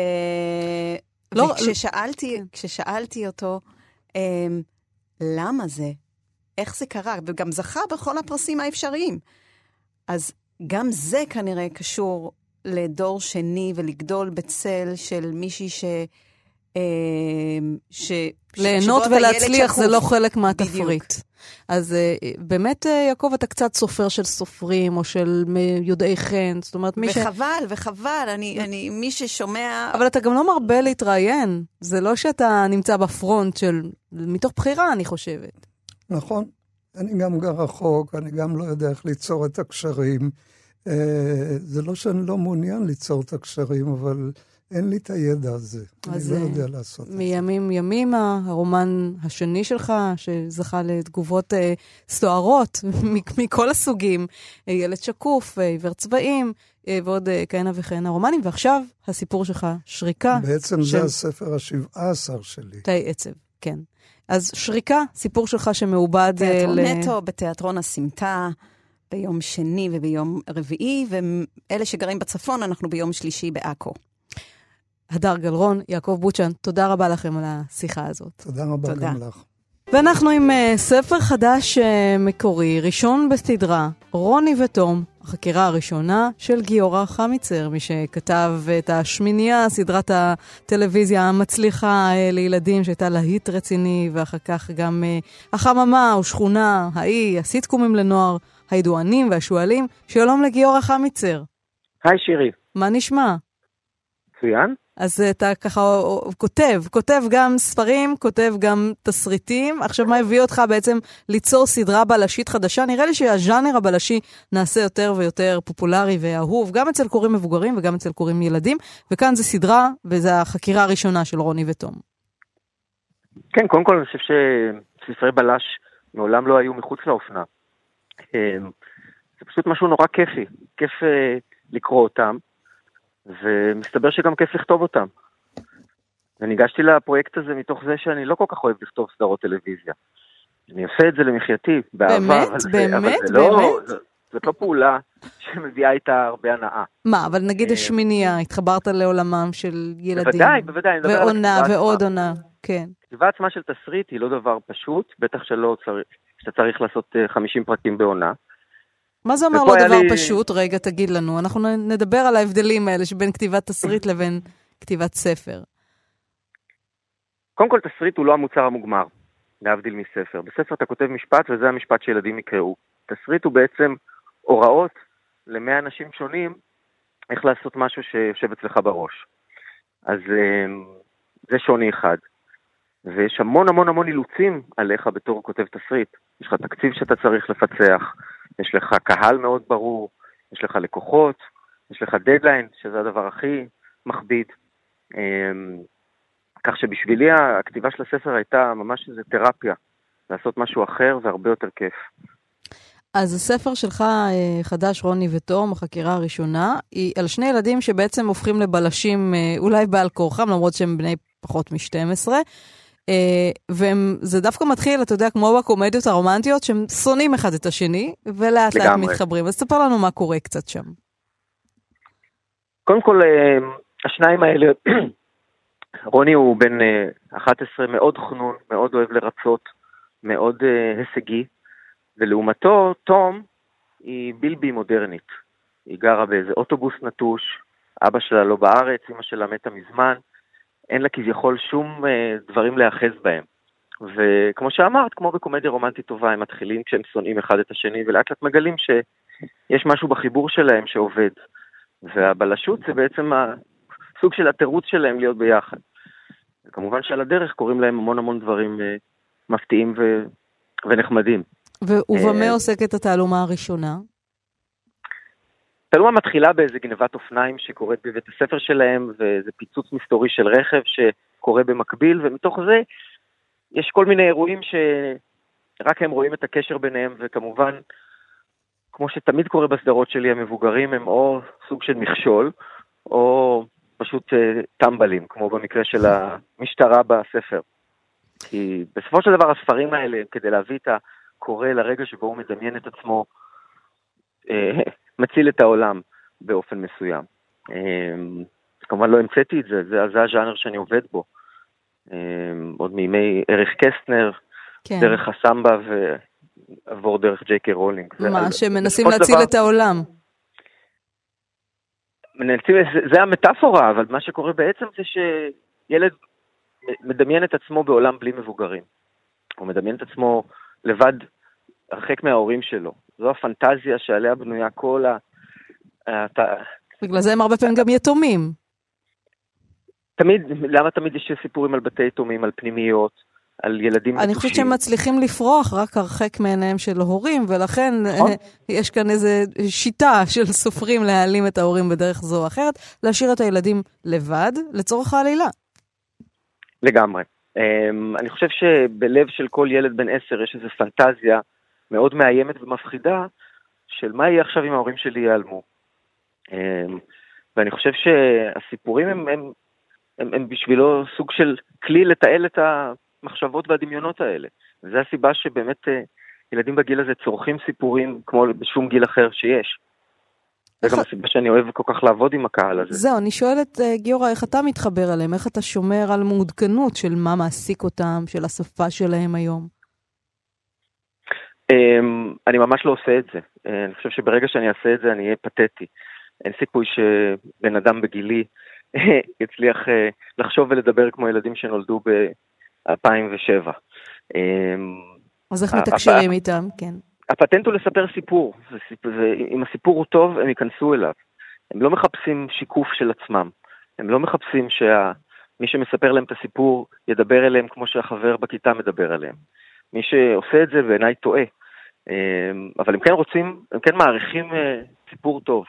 לא, וכששאלתי, כששאלתי אותו, אמ, למה זה? איך זה קרה? וגם זכה בכל הפרסים האפשריים. אז גם זה כנראה קשור לדור שני ולגדול בצל של מישהי ש... אמ, ש... ליהנות ולהצליח זה לא חלק מהתפריט. אז אה, באמת, אה, יעקב, אתה קצת סופר של סופרים או של יודעי חן, זאת אומרת, מי וחבל, ש... וחבל, וחבל, אני, אני, מי ששומע... אבל אתה גם לא מרבה להתראיין. זה לא שאתה נמצא בפרונט של... מתוך בחירה, אני חושבת. נכון. אני גם גר רחוק, אני גם לא יודע איך ליצור את הקשרים. אה, זה לא שאני לא מעוניין ליצור את הקשרים, אבל אין לי את הידע הזה. אני לא יודע לעשות את זה. מימים ימימה, הרומן השני שלך, שזכה לתגובות אה, סוערות מכל הסוגים, אה, ילד שקוף, אה, עיוור צבעים, אה, ועוד אה, כהנה וכהנה רומנים, ועכשיו הסיפור שלך, שריקה. בעצם של... זה הספר השבעה עשר שלי. תאי עצב, כן. אז שריקה, סיפור שלך שמעובד... תיאטרון ל... נטו, בתיאטרון הסמטה. ביום שני וביום רביעי, ואלה שגרים בצפון, אנחנו ביום שלישי בעכו. הדר גלרון, יעקב בוצ'ן, תודה רבה לכם על השיחה הזאת. תודה רבה תודה. גם לך. ואנחנו עם uh, ספר חדש uh, מקורי, ראשון בסדרה, רוני ותום, החקירה הראשונה של גיורא חמיצר, מי שכתב את השמינייה, סדרת הטלוויזיה המצליחה uh, לילדים, שהייתה להיט רציני, ואחר כך גם uh, החממה ושכונה, האי, הסיטקומים לנוער, הידוענים והשועלים. שלום לגיורא חמיצר. היי שירי. מה נשמע? מצוין. אז אתה ככה כותב, כותב גם ספרים, כותב גם תסריטים. עכשיו, מה הביא אותך בעצם ליצור סדרה בלשית חדשה? נראה לי שהז'אנר הבלשי נעשה יותר ויותר פופולרי ואהוב, גם אצל קוראים מבוגרים וגם אצל קוראים ילדים, וכאן זה סדרה, וזו החקירה הראשונה של רוני ותום. כן, קודם כל אני חושב שספרי בלש מעולם לא היו מחוץ לאופנה. אמ, זה פשוט משהו נורא כיפי, כיף אה, לקרוא אותם. ומסתבר שגם כיף לכתוב אותם. וניגשתי לפרויקט הזה מתוך זה שאני לא כל כך אוהב לכתוב סדרות טלוויזיה. אני עושה את זה למחייתי, באהבה. באמת? אבל באמת? זה, אבל זה לא, באמת? זאת, זאת לא פעולה שמביאה איתה הרבה הנאה. מה, אבל נגיד אה, השמינייה, התחברת לעולמם של ילדים. בוודאי, בוודאי. ועונה ועוד עונה, כן. כתיבה עצמה של תסריט היא לא דבר פשוט, בטח שלא צריך, שאתה צריך לעשות 50 אה, פרקים בעונה. מה זה אומר לא דבר לי... פשוט? רגע, תגיד לנו. אנחנו נדבר על ההבדלים האלה שבין כתיבת תסריט לבין כתיבת ספר. קודם כל, תסריט הוא לא המוצר המוגמר, להבדיל מספר. בספר אתה כותב משפט וזה המשפט שילדים יקראו. תסריט הוא בעצם הוראות למאה אנשים שונים איך לעשות משהו שיושב אצלך בראש. אז אמ, זה שוני אחד. ויש המון המון המון אילוצים עליך בתור כותב תסריט. יש לך תקציב שאתה צריך לפצח, יש לך קהל מאוד ברור, יש לך לקוחות, יש לך דדליין, שזה הדבר הכי מכביד. אמ, כך שבשבילי הכתיבה של הספר הייתה ממש איזה תרפיה, לעשות משהו אחר והרבה יותר כיף. אז הספר שלך, אה, חדש, רוני ותום, החקירה הראשונה, היא על שני ילדים שבעצם הופכים לבלשים, אה, אולי בעל כורחם, למרות שהם בני פחות מ-12. Uh, וזה דווקא מתחיל, אתה יודע, כמו בקומדיות הרומנטיות, שהם שונאים אחד את השני, ולאט לאט מתחברים. אז ספר לנו מה קורה קצת שם. קודם כל, uh, השניים האלה, רוני הוא בן uh, 11 מאוד חנון, מאוד אוהב לרצות, מאוד הישגי, ולעומתו, תום היא בלבי מודרנית. היא גרה באיזה אוטובוס נטוש, אבא שלה לא בארץ, אמא שלה מתה מזמן. אין לה כביכול שום אה, דברים להיאחז בהם. וכמו שאמרת, כמו בקומדיה רומנטית טובה, הם מתחילים כשהם שונאים אחד את השני, ולאט לאט מגלים שיש משהו בחיבור שלהם שעובד. והבלשות זה בעצם הסוג של התירוץ שלהם להיות ביחד. וכמובן שעל הדרך קורים להם המון המון דברים אה, מפתיעים ו... ונחמדים. ובמה אה, עוסקת התעלומה הראשונה? תלומה מתחילה באיזה גנבת אופניים שקורית בבית הספר שלהם, ואיזה פיצוץ מסתורי של רכב שקורה במקביל, ומתוך זה יש כל מיני אירועים שרק הם רואים את הקשר ביניהם, וכמובן, כמו שתמיד קורה בסדרות שלי, המבוגרים הם או סוג של מכשול, או פשוט uh, טמבלים, כמו במקרה של המשטרה בספר. כי בסופו של דבר הספרים האלה, כדי להביא את הקורא לרגע שבו הוא מדמיין את עצמו, uh, מציל את העולם באופן מסוים. אמ, כמובן לא המצאתי את זה, זה, זה הז'אנר שאני עובד בו. עוד מימי ערך קסטנר, כן. דרך הסמבה ועבור דרך ג'יי קיי רולינג. מה, שמנסים להציל דבר... את העולם. מנסים, זה, זה המטאפורה, אבל מה שקורה בעצם זה שילד מדמיין את עצמו בעולם בלי מבוגרים. הוא מדמיין את עצמו לבד, הרחק מההורים שלו. זו הפנטזיה שעליה בנויה כל ה... בגלל זה הם הרבה פעמים גם יתומים. תמיד, למה תמיד יש סיפורים על בתי יתומים, על פנימיות, על ילדים נטושים? אני חושבת שהם מצליחים לפרוח רק הרחק מעיניהם של הורים, ולכן נכון. יש כאן איזו שיטה של סופרים להעלים את ההורים בדרך זו או אחרת, להשאיר את הילדים לבד לצורך העלילה. לגמרי. Um, אני חושב שבלב של כל ילד בן עשר יש איזו פנטזיה מאוד מאיימת ומפחידה של מה יהיה עכשיו אם ההורים שלי ייעלמו. Um, ואני חושב שהסיפורים הם, הם, הם, הם בשבילו סוג של כלי לתעל את המחשבות והדמיונות האלה. וזו הסיבה שבאמת uh, ילדים בגיל הזה צורכים סיפורים כמו בשום גיל אחר שיש. זה גם הסיבה שאני אוהב כל כך לעבוד עם הקהל הזה. זהו, אני שואלת, אה, גיורא, איך אתה מתחבר אליהם? איך אתה שומר על מעודכנות של מה מעסיק אותם, של השפה שלהם היום? אמ, אני ממש לא עושה את זה. אה, אני חושב שברגע שאני אעשה את זה אני אהיה פתטי. אין סיכוי שבן אדם בגילי יצליח אה, לחשוב ולדבר כמו ילדים שנולדו ב-2007. אמ, אז איך מתקשרים איתם? כן. הפטנט הוא לספר סיפור, ואם הסיפור הוא טוב, הם ייכנסו אליו. הם לא מחפשים שיקוף של עצמם. הם לא מחפשים שמי שמספר להם את הסיפור ידבר אליהם כמו שהחבר בכיתה מדבר אליהם. מי שעושה את זה בעיניי טועה. אמ, אבל הם כן רוצים, הם כן מעריכים אה, סיפור טוב.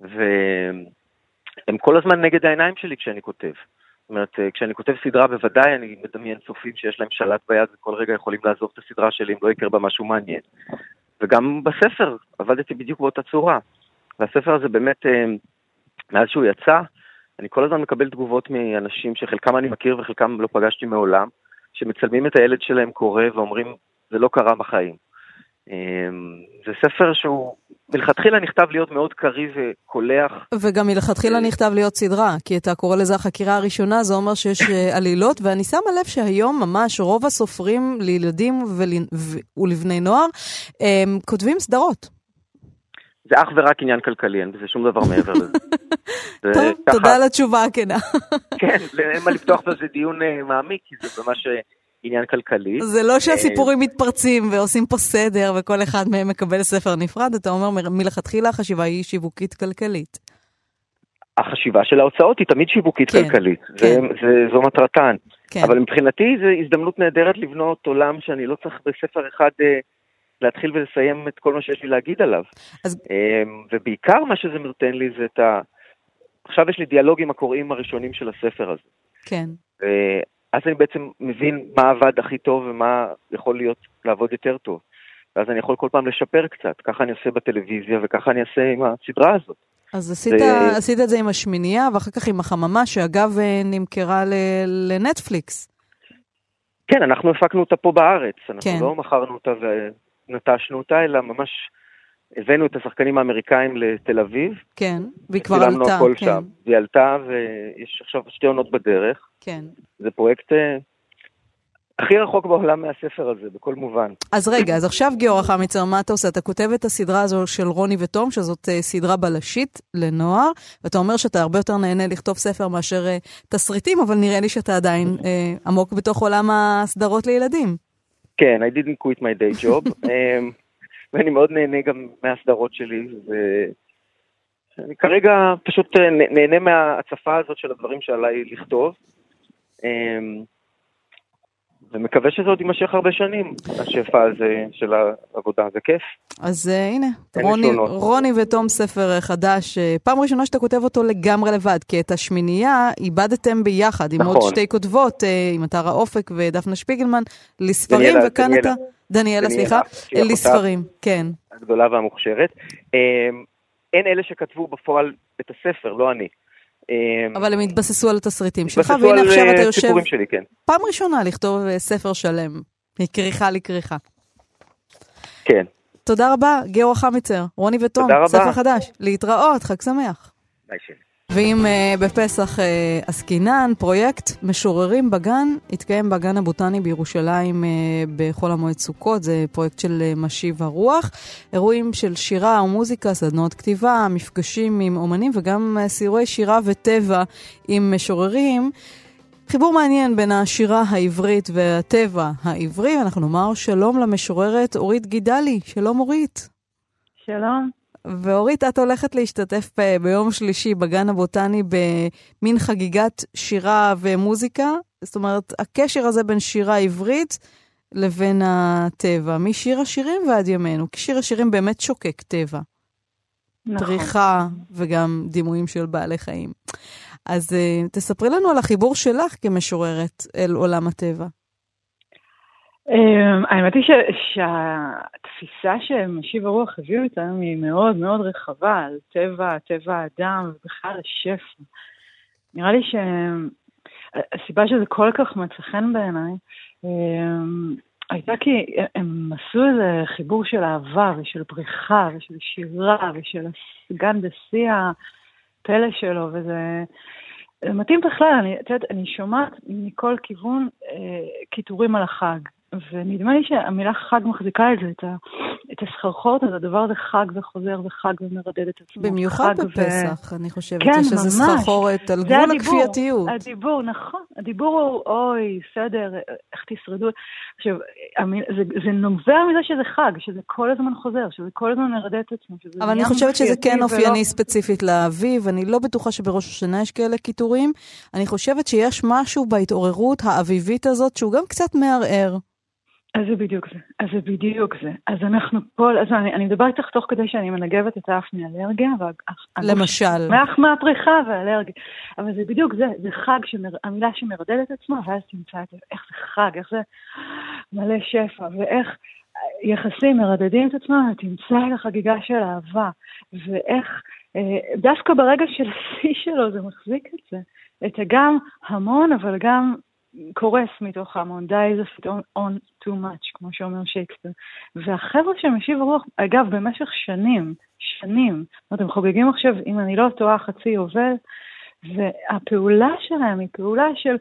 והם כל הזמן נגד העיניים שלי כשאני כותב. זאת אומרת, אה, כשאני כותב סדרה, בוודאי אני מדמיין צופים שיש להם שלט ביד וכל רגע יכולים לעזוב את הסדרה שלי אם לא יקרה בה משהו מעניין. וגם בספר עבדתי בדיוק באותה צורה. והספר הזה באמת, אה, מאז שהוא יצא, אני כל הזמן מקבל תגובות מאנשים שחלקם אני מכיר וחלקם לא פגשתי מעולם, שמצלמים את הילד שלהם קורא ואומרים, זה לא קרה בחיים. אמ, זה ספר שהוא מלכתחילה נכתב להיות מאוד קריא וקולח. וגם מלכתחילה אה, נכתב להיות סדרה, כי אתה קורא לזה החקירה הראשונה, זה אומר שיש אה, עלילות, ואני שמה לב שהיום ממש רוב הסופרים לילדים ולבני נוער הם כותבים סדרות. זה אך ורק עניין כלכלי, אין בזה שום דבר מעבר לזה. טוב, תודה על התשובה הכנה. כן, אין מה לפתוח בזה דיון אה, מעמיק, כי זה ממש עניין כלכלי. זה לא שהסיפורים מתפרצים ועושים פה סדר וכל אחד מהם מקבל ספר נפרד, אתה אומר מלכתחילה החשיבה היא שיווקית כלכלית. החשיבה של ההוצאות היא תמיד שיווקית כן, כלכלית, כן. זה, זה, זו מטרתן. כן. אבל מבחינתי זו הזדמנות נהדרת לבנות עולם שאני לא צריך בספר אחד אה, להתחיל ולסיים את כל מה שיש לי להגיד עליו. אז... אה, ובעיקר מה שזה נותן לי זה את ה... עכשיו יש לי דיאלוג עם הקוראים הראשונים של הספר הזה. כן. אז אני בעצם מבין מה עבד הכי טוב ומה יכול להיות לעבוד יותר טוב. ואז אני יכול כל פעם לשפר קצת, ככה אני עושה בטלוויזיה וככה אני אעשה עם הסדרה הזאת. אז עשית, זה... עשית את זה עם השמינייה ואחר כך עם החממה, שאגב אה, נמכרה לנטפליקס. כן, אנחנו הפקנו אותה פה בארץ, אנחנו כן. לא מכרנו אותה ונטשנו אותה, אלא ממש הבאנו את השחקנים האמריקאים לתל אביב. כן, והיא כבר עלתה. צילמנו הכל כן. שם. והיא עלתה, ויש עכשיו שתי עונות בדרך. כן. זה פרויקט אה, הכי רחוק בעולם מהספר הזה, בכל מובן. אז רגע, אז עכשיו גיורא חמיצר, מה אתה עושה? אתה כותב את הסדרה הזו של רוני ותום, שזאת uh, סדרה בלשית לנוער, ואתה אומר שאתה הרבה יותר נהנה לכתוב ספר מאשר uh, תסריטים, אבל נראה לי שאתה עדיין עמוק בתוך עולם הסדרות לילדים. כן, I didn't quit my day job. um, ואני מאוד נהנה גם מהסדרות שלי, ואני כרגע פשוט אה, נהנה מההצפה הזאת של הדברים שעליי לכתוב. ומקווה שזה עוד יימשך הרבה שנים, השפע הזה של העבודה, זה כיף. אז uh, הנה, רוני, רוני ותום ספר חדש, uh, פעם ראשונה שאתה כותב אותו לגמרי לבד, כי את השמינייה איבדתם ביחד, עם נכון. עוד שתי כותבות, uh, עם אתר האופק ודפנה שפיגלמן, לספרים, דניאלה, וכאן דניאלה. אתה... דניאלה, סליחה, לספרים, כן. הגדולה והמוכשרת. אין אלה שכתבו בפועל את הספר, לא אני. אמ, אבל הם התבססו על התסריטים שלך, והנה עכשיו אתה אה, יושב... סיפורים שלי, כן. פעם ראשונה לכתוב אה, ספר שלם, מכריכה לכריכה. כן. תודה רבה, גיאור חמיצר, רוני ותום, ספר חדש. להתראות, חג שמח. ביי שלי. ואם uh, בפסח uh, עסקינן, פרויקט משוררים בגן התקיים בגן הבוטני בירושלים uh, בחול המועד סוכות, זה פרויקט של uh, משיב הרוח. אירועים של שירה ומוזיקה, סדנות כתיבה, מפגשים עם אומנים וגם uh, סיורי שירה וטבע עם משוררים. חיבור מעניין בין השירה העברית והטבע העברי, ואנחנו נאמר שלום למשוררת אורית גידלי. שלום אורית. שלום. ואורית, את הולכת להשתתף ביום שלישי בגן הבוטני במין חגיגת שירה ומוזיקה. זאת אומרת, הקשר הזה בין שירה עברית לבין הטבע, משיר השירים ועד ימינו, כי שיר השירים באמת שוקק טבע. נכון. פריחה וגם דימויים של בעלי חיים. אז uh, תספרי לנו על החיבור שלך כמשוררת אל עולם הטבע. Um, האמת היא שהתפיסה שמשיב הרוח הביאו איתנו היא מאוד מאוד רחבה על טבע, טבע האדם ובכלל השפע. נראה לי שהסיבה שזה כל כך מצא חן בעיניי um, הייתה כי הם עשו איזה חיבור של אהבה ושל פריחה ושל שירה ושל הסגן בשיא הפלא שלו, וזה מתאים בכלל, אני, את אני שומעת מכל כיוון אה, קיטורים על החג. ונדמה לי שהמילה חג מחזיקה את זה, את, ה, את הסחרחורת הזאת, הדבר הזה חג וחוזר וחג ומרדד את עצמו. במיוחד בפסח, ו... אני חושבת, כן, יש איזו סחרחורת על גבול הכפייתיות. הדיבור, נכון. הדיבור הוא, אוי, בסדר, איך תשרדו. עכשיו, זה, זה נובע מזה שזה חג, שזה כל הזמן חוזר, שזה כל הזמן מרדד את עצמו. אבל אני חושבת שזה כן אופייני ולא... ספציפית לאביב, אני לא בטוחה שבראש השנה יש כאלה קיטורים. אני חושבת שיש משהו בהתעוררות האביבית הזאת שהוא גם קצת מערער. אז זה בדיוק זה, אז זה בדיוק זה. אז אנחנו פה, אז אני, אני מדברת איתך תוך כדי שאני מנגבת את האף מאלרגיה. למשל. מאח מהפריחה ואלרגיה. אבל זה בדיוק זה, זה חג, שמר, המילה שמרדדת עצמה, ואז תמצא את זה, איך זה חג, איך זה מלא שפע, ואיך יחסים מרדדים את עצמם, ותמצא את החגיגה של אהבה, ואיך אה, דווקא ברגע של השיא שלו זה מחזיק את זה. את הגם המון, אבל גם קורס מתוך ההמון, dies of it on too much, כמו שאומר שייקספיר. והחבר'ה של משיב הרוח, אגב, במשך שנים, שנים, זאת אומרת, הם חוגגים עכשיו, אם אני לא טועה, חצי יובל, והפעולה שלהם היא פעולה של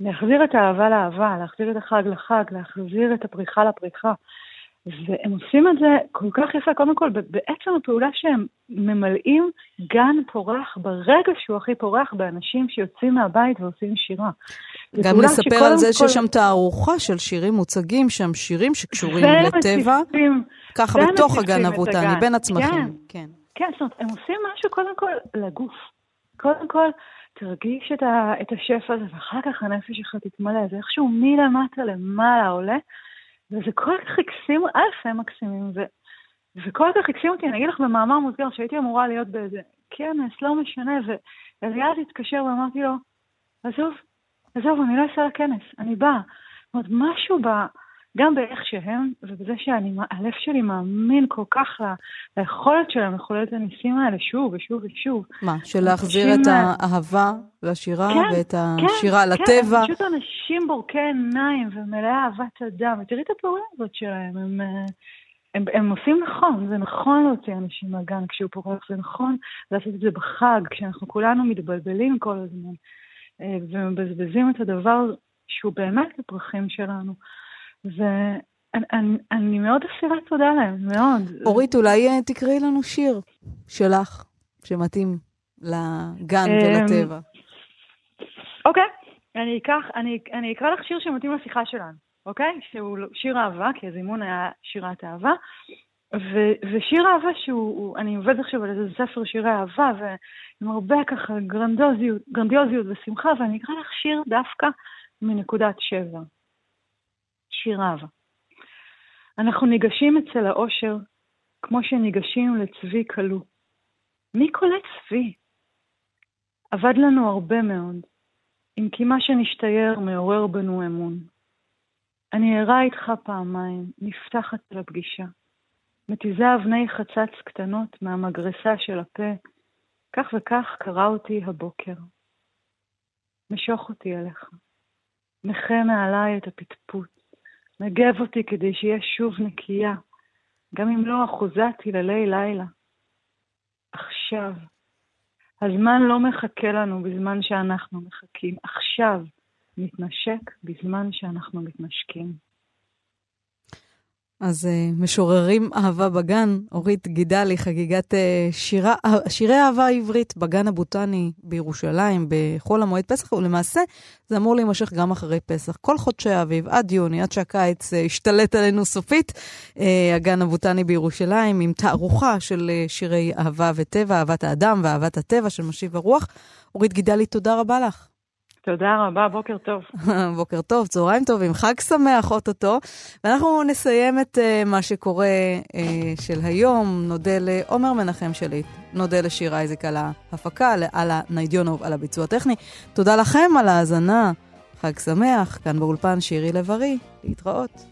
להחזיר את האהבה לאהבה, להחזיר את החג לחג, להחזיר את הפריחה לפריחה. והם עושים את זה כל כך יפה, קודם כל, בעצם הפעולה שהם ממלאים גן פורח ברגע שהוא הכי פורח באנשים שיוצאים מהבית ועושים שירה. גם נספר על זה. שיש שם תערוכה של שירים מוצגים, שם שירים שקשורים לטבע, ככה בתוך הגן הבוטני, בין הצמחים. כן, כן. כן, זאת אומרת, הם עושים משהו קודם כל לגוף. קודם כל, תרגיש את, ה, את השפע הזה, ואחר כך הנפש שלך תתמלא. זה איכשהו מלמטה למעלה עולה. וזה כל כך הקסים, א', הם מקסימים, ו, וכל כך הקסים אותי, אני אגיד לך במאמר מוסגר שהייתי אמורה להיות באיזה כנס, לא משנה, ואליעד התקשר ואמרתי לו, עזוב, עזוב, אני לא אעשה לכנס, אני באה. זאת אומרת, משהו ב... גם באיך שהם, ובזה שהלב שלי מאמין כל כך ליכולת שלהם לחולל את הניסים האלה שוב ושוב ושוב. מה, של להחזיר את האהבה לשירה כן, ואת השירה כן, לטבע? כן, פשוט אנשים בורקי עיניים ומלאי אהבת אדם. ותראי את הפעולה הזאת שלהם, הם... הם, הם עושים נכון, זה נכון להוציא אנשים מהגן כשהוא פורח, זה נכון לעשות את זה בחג, כשאנחנו כולנו מתבלבלים כל הזמן, אה, ומבזבזים את הדבר שהוא באמת הפרחים שלנו. ואני מאוד אסירת תודה להם, מאוד. אורית, אולי אה, תקראי לנו שיר שלך, שמתאים לגן אמ, ולטבע. אוקיי, אני אקח, אני, אני אקרא לך שיר שמתאים לשיחה שלנו, אוקיי? שהוא שיר אהבה, כי הזימון היה שירת אהבה. ו, ושיר אהבה שהוא, אני עובדת עכשיו על איזה ספר שירי אהבה, ועם הרבה ככה גרנדיוזיות, גרנדיוזיות ושמחה, ואני אקרא לך שיר דווקא מנקודת שבר. שיר אהבה. אנחנו ניגשים אצל האושר כמו שניגשים לצבי כלוא. מי קולט צבי? עבד לנו הרבה מאוד, אם כי מה שנשתייר מעורר בנו אמון. אני ערה איתך פעמיים, נפתחת לפגישה. מתיזה אבני חצץ קטנות מהמגרסה של הפה, כך וכך קרא אותי הבוקר. משוך אותי אליך. נכה מעליי את הפטפוט. נגב אותי כדי שיהיה שוב נקייה, גם אם לא אחוזת תיללי לילה. עכשיו, הזמן לא מחכה לנו בזמן שאנחנו מחכים. עכשיו מתנשק בזמן שאנחנו מתנשקים. אז uh, משוררים אהבה בגן, אורית גידלי, חגיגת uh, שירה, uh, שירי אהבה עברית בגן הבוטני בירושלים בחול המועד פסח, ולמעשה זה אמור להימשך גם אחרי פסח. כל חודשי האביב, עד יוני, עד שהקיץ uh, ישתלט עלינו סופית, uh, הגן הבוטני בירושלים עם תערוכה של uh, שירי אהבה וטבע, אהבת האדם ואהבת הטבע של משיב הרוח. אורית גידלי, תודה רבה לך. תודה רבה, בוקר טוב. בוקר טוב, צהריים טובים, חג שמח אוטוטו. ואנחנו נסיים את uh, מה שקורה uh, של היום. נודה לעומר מנחם שליט, נודה לשיר אייזיק על ההפקה, על הניידיונוב, על הביצוע הטכני. תודה לכם על ההאזנה, חג שמח, כאן באולפן שירי לב-ארי, להתראות.